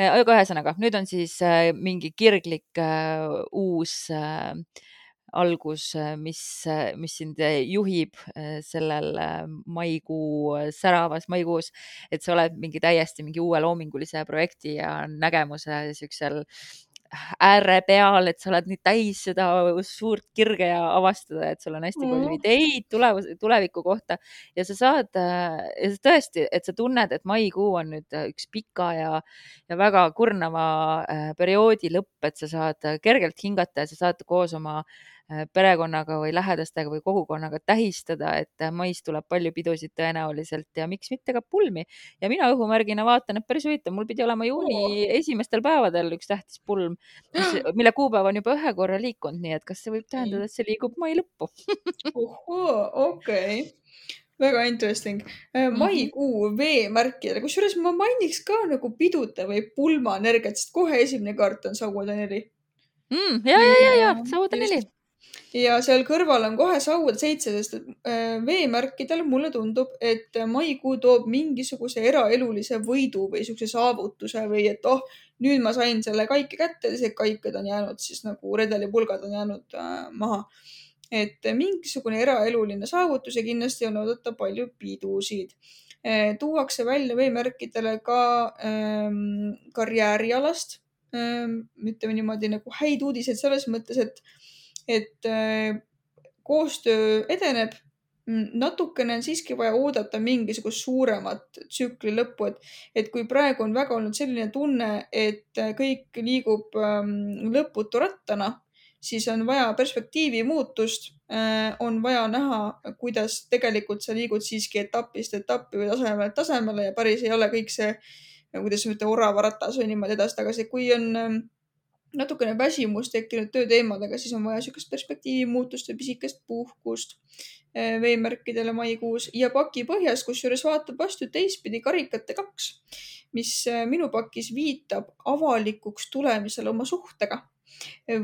aga ühesõnaga, nüüd on siis äh, mingi kirglik äh, uus algus, mis, mis sind juhib sellel maikuu, säravas maikuus, et sa oled mingi täiesti mingi uue loomingulise projekti ja nägemuse siuksel ääre peal, et sa oled nii täis seda suurt kirge ja avastada, et sul on hästi palju Mm. ideid tulevas, tuleviku kohta ja sa saad ja tõesti, et sa tunned, et maikuu on nüüd üks pika ja, ja väga kurnava äh, perioodi lõpp, et sa saad kergelt hingata ja sa saad koos oma äh, perekonnaga või lähedastega või kogukonnaga tähistada, et mais tuleb palju pidusid tõenäoliselt ja miks mitte ka pulmi. ja mina õhumärgina vaatan, et päris huvitav, mul pidi olema juuni esimestel päevadel üks tähtis pulm, mille kuupäev on juba ühe korra liikunud, nii et kas see võib tähendada, et see liigub mai lõppu okei okay. väga interesting. Mhm. maikuu veemärkidele, kusjuures ma mainiks ka nagu pidude või pulmaenergiat, sest kohe esimene kaart on sauade neli mm,. ja, ja, ja, ja sauade neli. Ja seal kõrval on kohe sauade seitse, sest äh, veemärkidel mulle tundub, et maikuu toob mingisuguse eraelulise võidu või siukse saavutuse või et oh, nüüd ma sain selle kaike kätte, teised kaiked on jäänud siis nagu redelipulgad on jäänud äh, maha et mingisugune eraeluline saavutus ja kindlasti on oodata palju pidusid. tuuakse välja veemärkidele ka ähm, karjäärialast ähm,, ütleme niimoodi nagu häid uudiseid selles mõttes, et, et äh, koostöö edeneb natukene on siiski vaja oodata mingisugust suuremat tsükli lõppu, et, et kui praegu on väga olnud selline tunne, et kõik liigub ähm, lõputu rattana, siis on vaja perspektiivi muutust äh,. on vaja näha, kuidas tegelikult sa liigud siiski etapist etappi või tasemelt tasemele ja päris ei ole kõik see, kuidas ma ütlen, oravaratas või niimoodi edasi-tagasi. kui on äh, natukene väsimus tekkinud tööteemadega, siis on vaja niisugust perspektiivi muutust ja pisikest puhkust veemärkidele maikuus ja paki põhjas, kusjuures vaatab vastu teistpidi karikate kaks, mis minu pakis viitab avalikuks tulemisele oma suhtega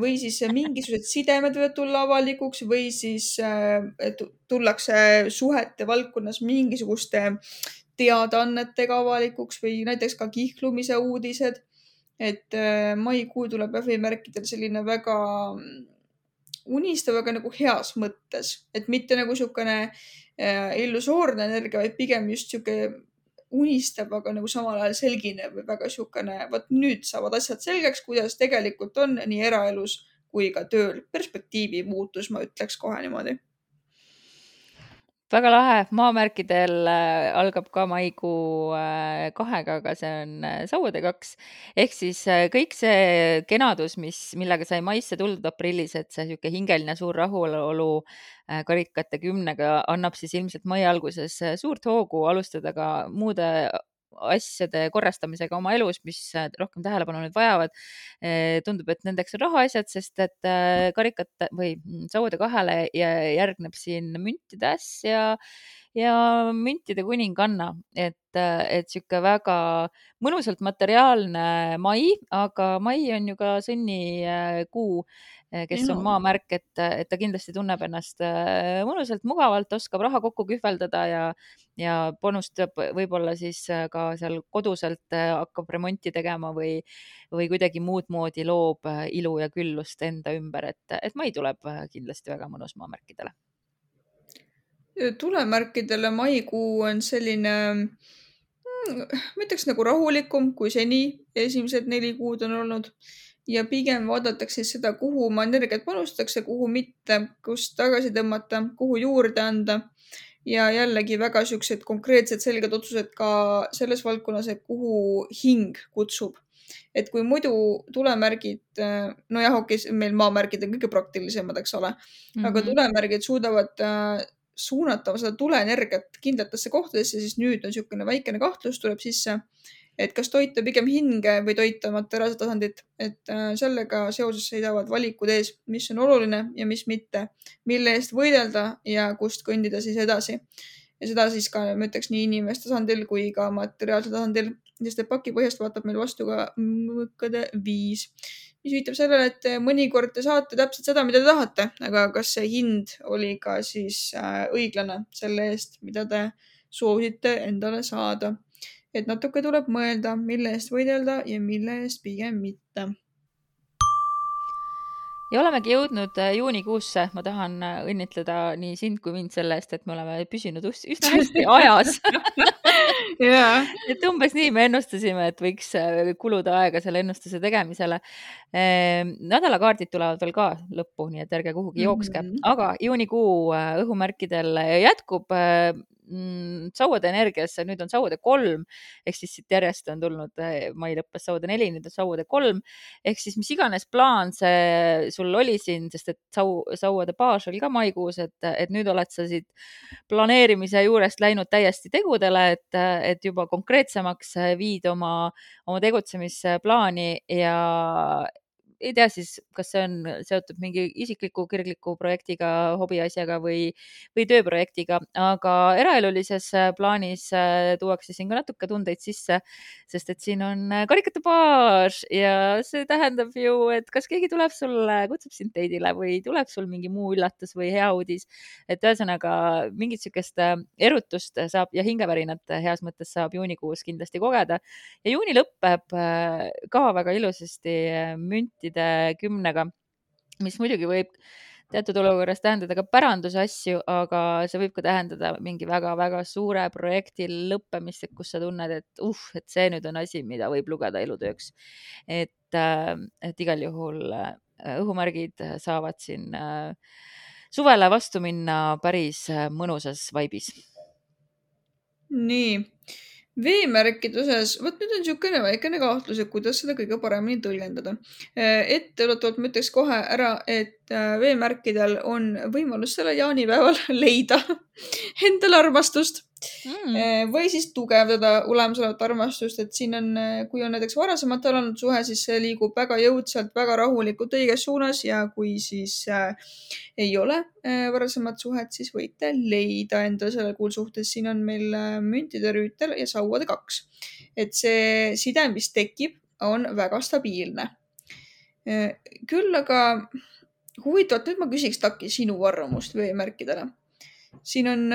või siis mingisugused sidemed võivad tulla avalikuks või siis tullakse suhete valdkonnas mingisuguste teadaannetega avalikuks või näiteks ka kihlumise uudised. Et maikuu tuleb veemärkidel selline väga unistav, aga nagu heas mõttes, et mitte nagu niisugune äh, illusoorne energia, vaid pigem just niisugune unistab, aga nagu samal ajal selgine või väga niisugune, vot nüüd saavad asjad selgeks, kuidas tegelikult on nii eraelus kui ka tööl. perspektiivi muutus, ma ütleks kohe niimoodi väga lahe, maamärkidel äh, algab ka maikuu äh, kahega, aga see on äh, sauade kaks. ehk siis kõik see kenadus, mis, millega sai maisse tuldud aprillis, et see niisugune hingeline suur rahulolu karikate kümnega annab siis ilmselt mai alguses suurt hoogu alustada ka muude asjade korrastamisega oma elus, mis äh, rohkem tähelepanu nüüd vajavad. Äh, tundub, et nendeks on rahaasjad, sest et äh, karikate või mm, sauade kahele järgneb siin müntide äss ja, ja müntide kuninganna, et, et sihuke väga mõnusalt materiaalne mai, aga mai on ju ka sõnnikuu Eh, kes on maamärk, et, et ta kindlasti tunneb ennast eh, mõnusalt, mugavalt, oskab raha kokku kühveldada ja, ja panustab võib-olla siis eh, ka seal koduselt hakkab remonti tegema või, või kuidagi muud moodi loob ilu ja küllust enda ümber, et, et mai tuleb kindlasti väga mõnus maamärkidele. tulemärkidele maikuu on selline mm, ma ütleks nagu rahulikum kui seni, esimesed neli kuud on olnud ja pigem vaadatakse seda, kuhu oma energiat panustatakse, kuhu mitte, kust tagasi tõmmata, kuhu juurde anda. ja jällegi väga siuksed konkreetsed, selged otsused ka selles valdkonnas, et kuhu hing kutsub. et kui muidu tulemärgid, nojah, okei okay,, meil maamärgid on kõige praktilisemad, eks ole mm, -hmm. aga tulemärgid suudavad äh, suunata seda tuleenergiat kindlatesse kohtadesse, siis nüüd on niisugune väikene kahtlus tuleb sisse et kas toita pigem hinge või toita materiaalset tasandit, et äh, sellega seoses seisavad valikud ees, mis on oluline ja mis mitte, mille eest võidelda ja kust kõndida siis edasi. ja seda siis ka, ma ütleks nii inimeste tasandil kui ka materiaalsel tasandil, sest et paki põhjast vaatab meil vastu ka mõõkade viis, mis viitab sellele, et mõnikord te saate täpselt seda, mida te tahate, aga kas see hind oli ka siis äh, õiglane selle eest, mida te soovisite endale saada et natuke tuleb mõelda, mille eest võidelda ja mille eest pigem mitte. ja olemegi jõudnud äh, juunikuusse, ma tahan äh, õnnitleda nii sind kui mind selle eest, et me oleme püsinud üsna hästi ajas yeah. et umbes nii me ennustasime, et võiks äh, kuluda aega selle ennustuse tegemisele. Ehm, nädalakaardid tulevad veel ka lõppu, nii et ärge kuhugi jookske mm, -hmm. aga juunikuu õhumärkidel jätkub mm, sauade energiasse, nüüd on sauade kolm. Ehk siis siit järjest on tulnud eh, mai lõppes sauade neli, nüüd on sauade kolm. Ehk siis mis iganes plaan see sul oli siin, sest et sau, sauade baas oli ka maikuus, et, et nüüd oled sa siit planeerimise juurest läinud täiesti tegudele, et, et juba konkreetsemaks viid oma, oma tegutsemisplaani ja ei tea siis, kas see on seotud mingi isikliku kirgliku projektiga, hobiasjaga või, või tööprojektiga, aga eraelulises äh, plaanis äh, tuuakse siin ka natuke tundeid sisse, sest et siin on äh, karikate baas ja see tähendab ju, et kas keegi tuleb sulle, kutsub sind date'ile või tuleb sul mingi muu üllatus või hea uudis. et ühesõnaga mingit sihukest erutust saab ja hingevärinat heas mõttes saab juunikuus kindlasti kogeda ja juuni lõpeb ka väga ilusasti münti protsentide kümnega, mis muidugi võib teatud olukorras tähendada ka päranduse asju, aga see võib ka tähendada mingi väga-väga suure projekti lõppemist, kus sa tunned, et uh, et see nüüd on asi, mida võib lugeda elutööks. et, äh, et igal juhul äh, õhumärgid saavad siin äh, suvele vastu minna päris mõnusas vaibis. nii veemärkide osas, vot nüüd on niisugune väikene kahtlus, et kuidas seda kõige paremini tõlgendada. Äh, etteruttavalt ma ütleks kohe ära, et äh, veemärkidel on võimalus sellel jaanipäeval leida endale armastust mm. Või siis tugevdada olemasolevat armastust, et siin on, eh, kui on näiteks varasemalt olnud suhe, siis see liigub väga jõudsalt, väga rahulikult õiges suunas ja kui siis äh, ei ole äh, varasemat suhet, siis võite leida endale sellel kuul suhtes. siin on meil äh, müntide rüütel ja sauade kaks. et see side, mis tekib, on väga stabiilne. küll aga huvitavalt, nüüd ma küsiks Taki sinu arvamust veemärkidele. siin on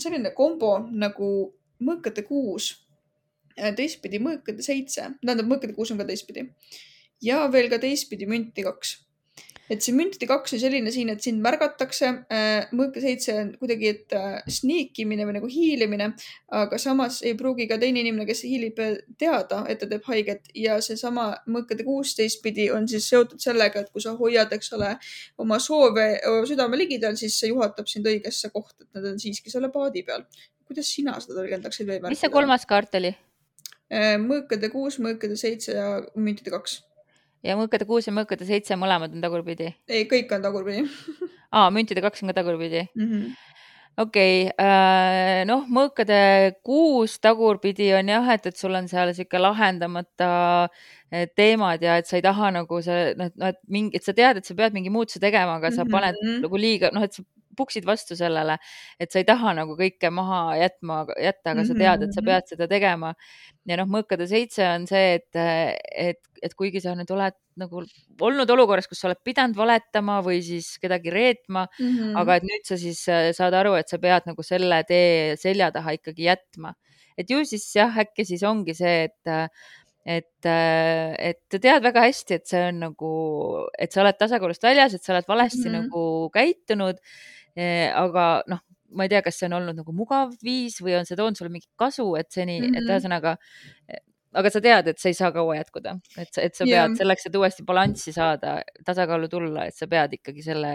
selline kombo nagu mõõkade kuus, teistpidi mõõkade seitse, tähendab mõõkade kuus on ka teistpidi. Ja veel ka teistpidi münti kaks et see müntide kaks on selline siin, et sind märgatakse. Äh, mõõka seitse on kuidagi, et äh, sneak imine või nagu hiilimine, aga samas ei pruugi ka teine inimene, kes hiilib, äh, teada, et ta teeb haiget ja seesama mõõkade kuus teistpidi on siis seotud sellega, et kui sa hoiad, eks ole, oma soove südame ligidal, siis see juhatab sind õigesse kohta, et nad on siiski selle paadi peal. kuidas sina seda tõlgendaksid? mis see kolmas kaart oli? mõõkade kuus, mõõkade seitse ja müntide kaks ja mõõkade kuus ja mõõkade seitse mõlemad on tagurpidi? ei, kõik on tagurpidi aa, müntide kaks on ka tagurpidi mm -hmm.? okei okay, äh,, noh, mõõkade kuus tagurpidi on jah, et, et sul on seal sihuke lahendamata äh, teemad ja et sa ei taha nagu see, noh, et mingi, et sa tead, et sa pead mingi muutuse tegema, aga sa paned mm -hmm. nagu liiga, noh, et sa puksid vastu sellele, et sa ei taha nagu kõike maha jätma, jätta, aga sa tead, et sa mhm. pead seda tegema. ja noh, mõõkade seitse on see, et, et, et kuigi sa nüüd oled nagu olnud olukorras, kus sa oled pidanud valetama või siis kedagi reetma mm, -hmm. aga et nüüd sa siis äh, saad aru, et sa pead nagu selle tee selja taha ikkagi jätma. et ju siis jah, äkki siis ongi see, et et, et sa tead väga hästi, et see on nagu, et sa oled tasakaalust väljas, et sa oled valesti mm -hmm. nagu käitunud aga noh, ma ei tea, kas see on olnud nagu mugav viis või on see toonud sulle mingit kasu, et seni mm, -hmm. et mhm. ühesõnaga, eh, aga sa tead, et see ei saa kaua jätkuda, et, et sa pead yeah. selleks, et uuesti balanssi saada, tasakaalu tulla, et sa pead ikkagi selle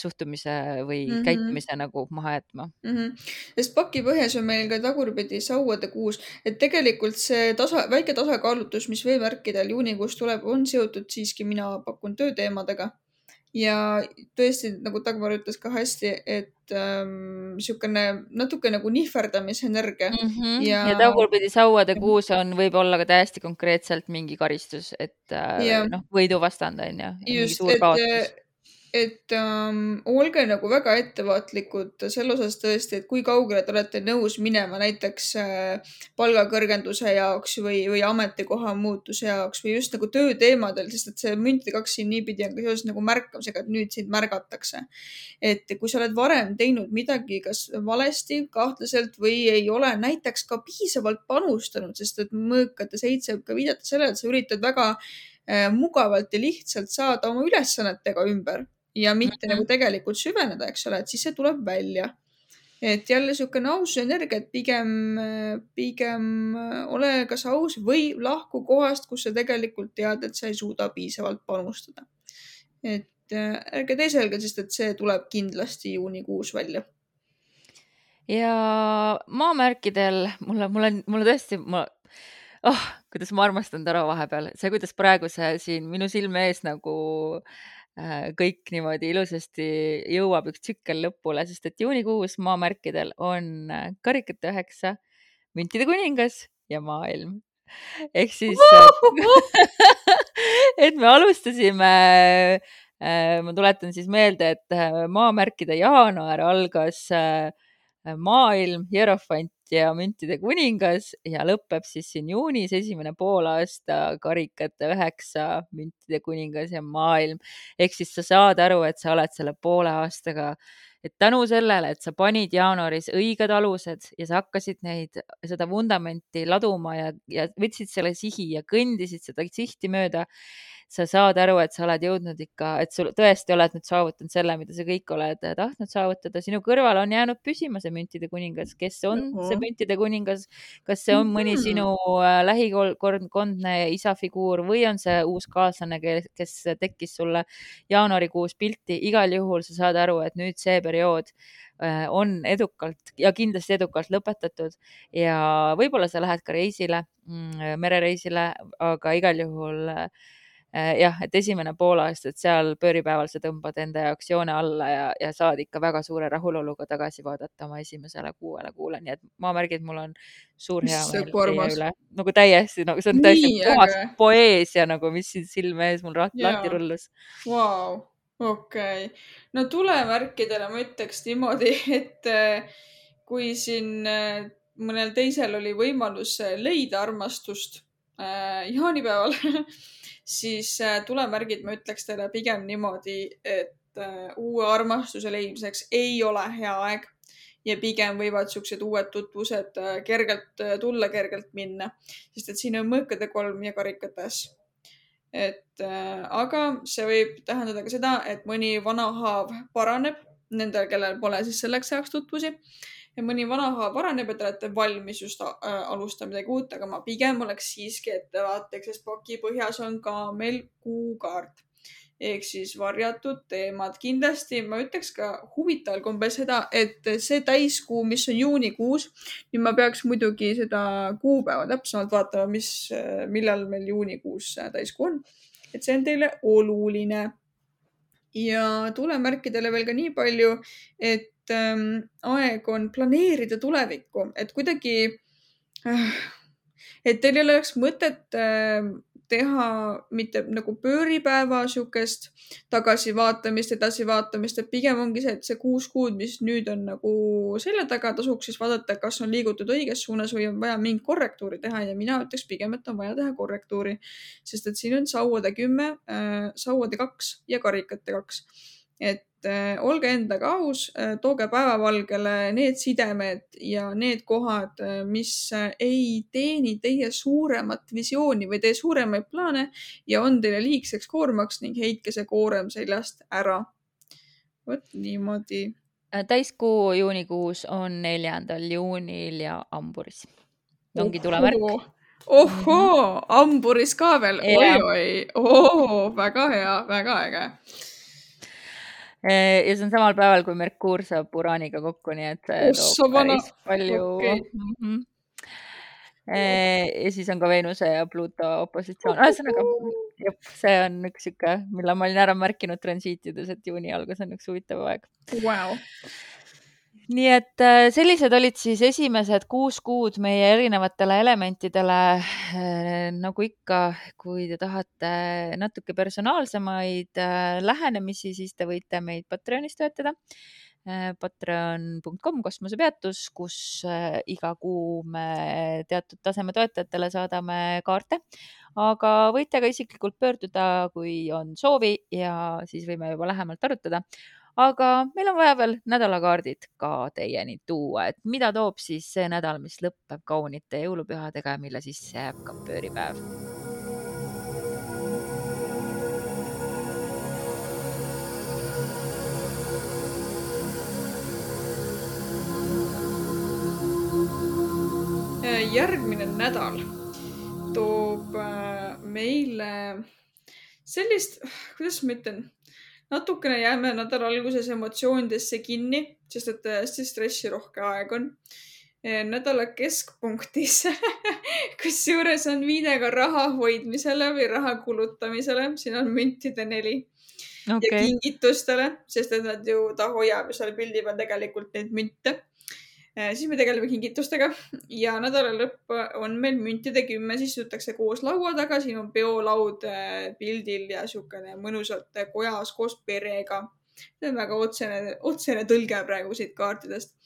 suhtumise või mm -hmm. käitumise nagu maha jätma mm. -hmm. sest paki põhjas on meil ka tagurpidi sauade kuus, et tegelikult see tasa, väike tasakaalutus, mis veemärkidel juunikuus tuleb, on seotud siiski, mina pakun tööteemadega ja tõesti, nagu Dagmar ütles ka hästi, et ähm, niisugune natuke nagu nihverdamisenergia mm. -hmm. ja, ja tagurpidi sauade kuus on võib-olla ka täiesti konkreetselt mingi karistus, et äh, noh, võidu vastand on ju. just, et, et ähm, olge nagu väga ettevaatlikud selle osas tõesti, et kui kaugele te olete nõus minema näiteks äh, palgakõrgenduse jaoks või, või ametikoha muutuse jaoks või just nagu tööteemadel, sest et see müntide kaks siin niipidi on ka seoses nagu märkamisega, et nüüd sind märgatakse. et kui sa oled varem teinud midagi, kas valesti, kahtlaselt või ei ole näiteks ka piisavalt panustanud, sest et mõõkate seitse võib ka viidata sellele, et sa üritad väga mugavalt ja lihtsalt saada oma ülesannetega ümber ja mitte mm -hmm. nagu tegelikult süveneda, eks ole, et siis see tuleb välja et jälle niisugune aususe energia, et pigem, pigem ole kas aus või lahku kohast, kus sa tegelikult tead, et sa ei suuda piisavalt panustada. et äh, ärge teeselge, sest et see tuleb kindlasti juunikuus välja. ja maamärkidel mulle, mulle, mulle tõesti, ma, oh, kuidas ma armastan Taro vahepeal, see, kuidas praegu see siin minu silme ees nagu äh, Äh, kõik niimoodi ilusasti jõuab üks tsükkel lõpule, sest et juunikuus maamärkidel on äh, karikate üheksa, müntide kuningas ja maailm. ehk siis, et me alustasime, äh, ma tuletan siis meelde, et maamärkide jaanuar algas maailm, Hierofant ja müntide kuningas ja lõpeb siis siin juunis esimene poolaasta karikate üheksa, müntide kuningas ja maailm. ehk siis sa saad aru, et sa oled selle poole aastaga, et tänu sellele, et sa panid jaanuaris õiged alused ja sa hakkasid neid, seda vundamenti laduma ja, ja võtsid selle sihi ja kõndisid seda sihti mööda sa saad aru, et sa oled jõudnud ikka, et sul tõesti oled nüüd saavutanud selle, mida sa kõik oled tahtnud saavutada. sinu kõrval on jäänud püsima see müntide kuningas, kes on uh -huh. see müntide kuningas, kas see on mõni sinu äh, lähikondne isa figuur või on see uus kaaslane, kes tekkis sulle jaanuarikuus pilti, igal juhul sa saad aru, et nüüd see periood äh, on edukalt ja kindlasti edukalt lõpetatud. Ja võib-olla sa lähed ka reisile, mm, merereisile, aga igal juhul äh, Äh, jah, et esimene poolaasta, et seal pööripäeval sa tõmbad enda jaoks joone alla ja, ja saad ikka väga suure rahuloluga tagasi vaadata oma esimesele kuuele kuule, nii et ma märgin, et mul on suur heameel teie üle, nagu täiesti nagu see on täiesti puhas aga... poeesia nagu, mis siin silme ees mul lahti rullus. Wow.. okei. Okay., no tulemärkidele ma ütleks niimoodi, et äh, kui siin äh, mõnel teisel oli võimalus leida armastust äh, jaanipäeval siis äh, tulemärgid ma ütleks teile pigem niimoodi, et äh, uue armastuse leidmiseks ei ole hea aeg ja pigem võivad siuksed uued tutvused äh, kergelt tulla, kergelt minna, sest et siin on mõõkade kolm ja karikates. et aga see võib tähendada ka seda, et mõni vana haav paraneb nendel, kellel pole siis selleks ajaks tutvusi ja mõni vanaha paraneb ja te olete valmis just äh, alustama midagi uut, aga ma pigem oleks siiski ettevaatlik, sest paki põhjas on ka meil kuukaart ehk siis varjatud teemad. kindlasti ma ütleks ka huvitaval kombel seda, et see täiskuu, mis on juunikuus, nüüd ma peaks muidugi seda kuupäeva täpsemalt vaatama, mis, millal meil juunikuus täiskuu on. et see on teile oluline. ja tulemärkidele veel ka nii palju, et ähm, aeg on planeerida tulevikku, et kuidagi äh,, et teil ei oleks mõtet äh, teha mitte nagu pööripäeva sihukest tagasivaatamist, edasivaatamist, et pigem ongi see, et see kuus kuud, mis nüüd on nagu selja taga, tasuks siis vaadata, kas on liigutud õiges suunas või on vaja mingit korrektuuri teha ja mina ütleks pigem, et on vaja teha korrektuuri, sest et siin on sauade kümme äh,, sauade kaks ja karikate kaks. Et äh, olge endaga aus äh,, tooge päevavalgele need sidemed ja need kohad, äh, mis ei teeni teie suuremat visiooni või teie suuremaid plaane ja on teile liigseks koormaks ning heitke see koorem seljast ära. vot niimoodi. Täiskuu juunikuus on neljandal juunil ja hamburis. ongi tulemärk ohoo, hamburis ka veel. Oi,, oi-oi, oo, väga hea, väga äge ja see on samal päeval, kui Merkuur saab Uraaniga kokku, nii et see toob päris palju okay.. Mm -hmm. ja siis on ka Veenuse ja Pluto opositsioon, ühesõnaga see on üks sihuke, mille ma olin ära märkinud transiitides, et juuni algus on üks huvitav aeg. Wow nii et äh, sellised olid siis esimesed kuus kuud meie erinevatele elementidele. Äh, nagu ikka, kui te tahate natuke personaalsemaid äh, lähenemisi, siis te võite meid Patreonis toetada. Patreon.com kosmosepeatus, kus iga kuu me teatud taseme toetajatele saadame kaarte, aga võite ka isiklikult pöörduda, kui on soovi ja siis võime juba lähemalt arutada aga meil on vaja veel nädalakaardid ka teieni tuua, et mida toob siis see nädal, mis lõpeb kaunite jõulupühadega ja mille sisse jääb ka pööripäev? Järgmine nädal toob äh, meile sellist, kuidas ma ütlen, natukene jääme nädala alguses emotsioonidesse kinni, sest et hästi stressirohke aeg on. nädala keskpunktis kusjuures on viide ka raha hoidmisele või raha kulutamisele, siin on müntide neli okay. ja kingitustele, sest et nad ju, ta hoiab ju seal pildi peal tegelikult neid münte siis me tegeleme kingitustega ja nädala lõpp on meil müntide kümme, siis istutakse koos laua taga, siin on peolaud äh, pildil ja siukene mõnusalt kojas koos perega. see on väga otsene, otsene tõlge praegu siit kaartidest.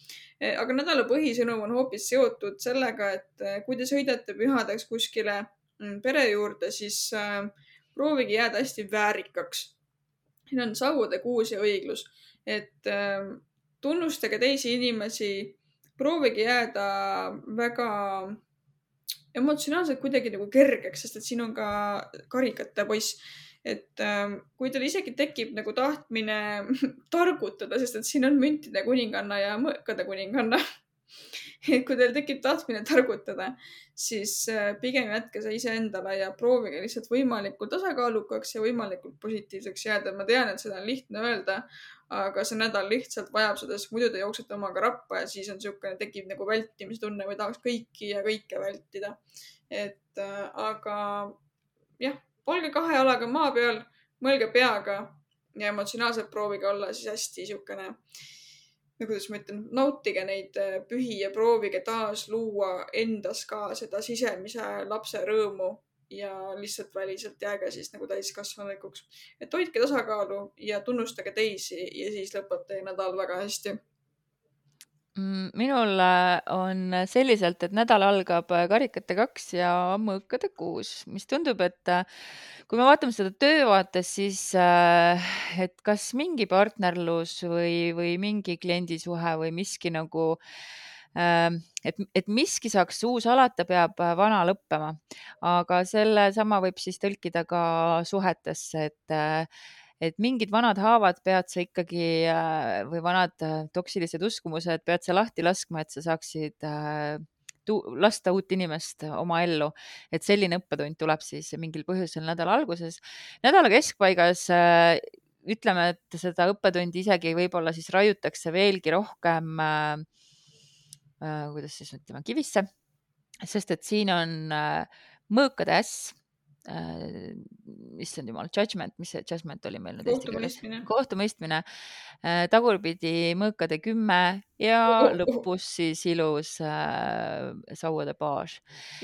Äh, aga nädala põhisõnum on hoopis seotud sellega, et kui te sõidate pühadeks kuskile mm, pere juurde, siis proovige jääda hästi väärikaks. siin on sauade kuus ja õiglus, et tunnustage teisi inimesi proovige jääda väga emotsionaalselt kuidagi nagu kergeks, sest et siin on ka karikate poiss. et äh, kui teil isegi tekib nagu tahtmine targutada, sest et siin on müntide kuninganna ja mõõkade kuninganna et kui teil tekib tahtmine targutada, siis äh, pigem jätke see iseendale ja proovige lihtsalt võimalikult tasakaalukaks ja võimalikult positiivseks jääda. ma tean, et seda on lihtne öelda, aga see nädal lihtsalt vajab seda, sest muidu te jooksete omaga rappa ja siis on niisugune, tekib nagu vältimise tunne või tahaks kõiki ja kõike vältida. et äh, aga jah, olge kahe jalaga maa peal, mõelge peaga ja emotsionaalselt proovige olla siis hästi niisugune, no kuidas ma ütlen, nautige neid äh, pühi ja proovige taas luua endas ka seda sisemise lapse rõõmu ja lihtsalt väliselt jääge siis nagu täiskasvanulikuks. et hoidke tasakaalu ja tunnustage teisi ja siis lõpeb teie nädal väga hästi mm, minul äh, on selliselt, et nädal algab äh, karikate kaks ja mõõkade kuus, mis tundub, et äh, kui me vaatame seda töövaates, siis et kas mingi partnerlus või, või mingi kliendisuhe või miski nagu äh, et, et miski saaks uus alata, peab äh, vana lõppema, aga sellesama võib siis tõlkida ka suhetesse, et äh, et mingid vanad haavad pead sa ikkagi äh, või vanad toksilised uskumused pead sa lahti laskma, et sa saaksid lasta uut inimest oma ellu, et selline õppetund tuleb siis mingil põhjusel nädala alguses. nädala keskpaigas ütleme, et seda õppetundi isegi võib-olla siis raiutakse veelgi rohkem Äh, kuidas siis ütleme, kivisse, sest et siin on äh, mõõkade äss äh,, issand jumal, judgment, mis see judgment oli meil nüüd eesti keeles? kohtumõistmine. Äh,, tagurpidi mõõkade kümme ja oh, oh, lõpus siis ilus äh, sauade baas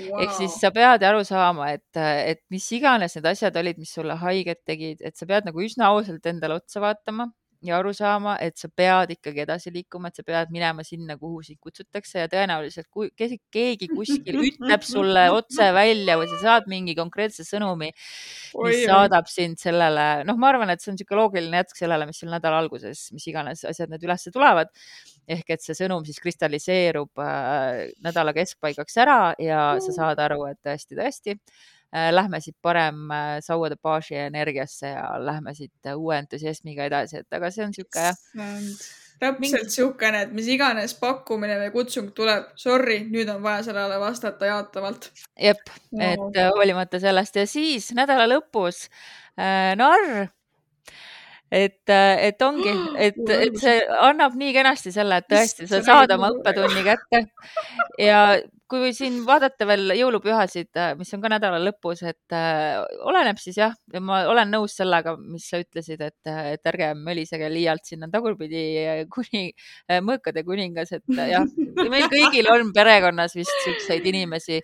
wow.. ehk siis sa pead aru saama, et, et mis iganes need asjad olid, mis sulle haiget tegid, et sa pead nagu üsna ausalt endale otsa vaatama ja aru saama, et sa pead ikkagi edasi liikuma, et sa pead minema sinna, kuhu sind kutsutakse ja tõenäoliselt kui keegi kuskil ütleb sulle otse välja või sa saad mingi konkreetse sõnumi, mis saadab sind sellele, noh, ma arvan, et see on niisugune loogiline jätk sellele, mis sul nädala alguses, mis iganes asjad need ülesse tulevad. ehk et see sõnum siis kristalliseerub äh, nädala keskpaigaks ära ja sa saad aru, et tõesti-tõesti lähme siit parem äh, sauade baasi energiasse ja lähme siit äh, uue entusiasmiga edasi, et aga see on niisugune jah. täpselt niisugune, et mis iganes pakkumine või kutsung tuleb, sorry, nüüd on vaja sellele vastata jaatavalt. jep no., et hoolimata sellest ja siis nädala lõpus äh, narr et, et ongi, et, et see annab nii kenasti selle, et tõesti, sa saad oma õppetunni kätte ja kui siin vaadata veel jõulupühasid, äh, mis on ka nädala lõpus, et äh, oleneb siis jah, ma olen nõus sellega, mis sa ütlesid, et, äh, et ärge mölisege liialt, siin on tagurpidi kuni äh, mõõkade kuningas, et äh, jah, meil kõigil on perekonnas vist siukseid inimesi.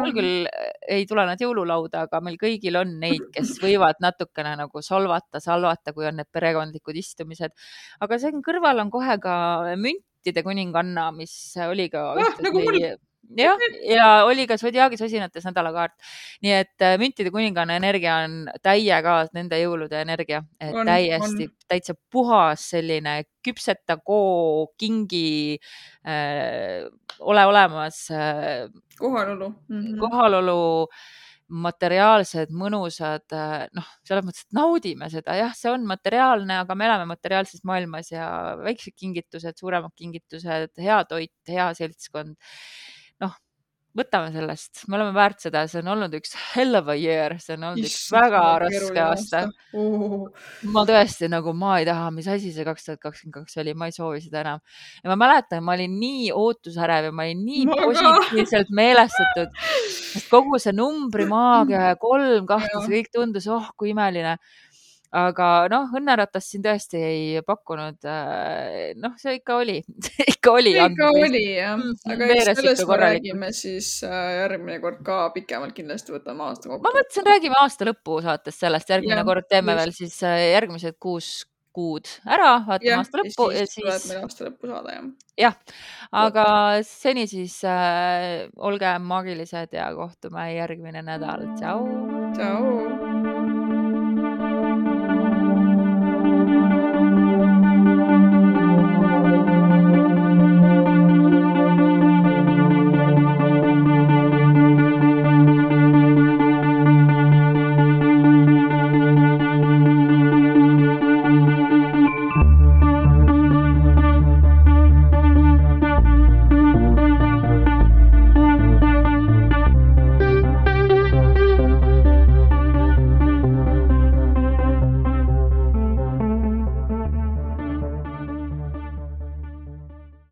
mul küll ei tule nad jõululauda, aga meil kõigil on neid, kes võivad natukene nagu solvata, salvata, kui on need perekondlikud istumised. aga siin kõrval on kohe ka müntide kuninganna, mis oli ka ah, ühtlasi nagu mul jah, ja oli ka Zodiaagi sosinates nädalakaart. nii et äh, müntide kuninganna energia on täiega nende jõulude energia, täiesti, täitsa puhas selline küpseta koo, kingi äh,, ole olemas äh,. kohalolu mm. -hmm. kohalolu materiaalsed, mõnusad, äh, noh, selles mõttes, et naudime seda, jah, see on materiaalne, aga me elame materiaalses maailmas ja väiksed kingitused, suuremad kingitused, hea toit, hea seltskond võtame sellest, me oleme väärt seda, see on olnud üks hell of a year, see on olnud üks Issand, väga väga raske aasta. Uh, ma tõesti nagu, ma ei taha, mis asi see kaks tuhat kakskümmend kaks oli, ma ei soovi seda enam. ja ma mäletan, ma olin nii ootusärev ja ma olin nii Ma ka. positiivselt meelestatud, sest kogu see numbrimaagia ja kolm, see kõik tundus, oh kui imeline. Aga noh, õnneratast siin tõesti ei pakkunud. noh, see ikka oli ikka oli. ikka oli jah, Mm, aga veeres eks sellest me räägime siis äh, järgmine kord ka pikemalt kindlasti võtame aasta ma kokku. mõtlesin, räägime aasta lõpu saates sellest, järgmine Jah, kord teeme just. veel siis äh, järgmised kuus kuud ära, vaatame jah, aasta ja lõppu ja siis tuleb meil aasta lõppu saada jah. jah, aga seni siis äh, olge maagilised ja kohtume järgmine nädal, tšau. tšau.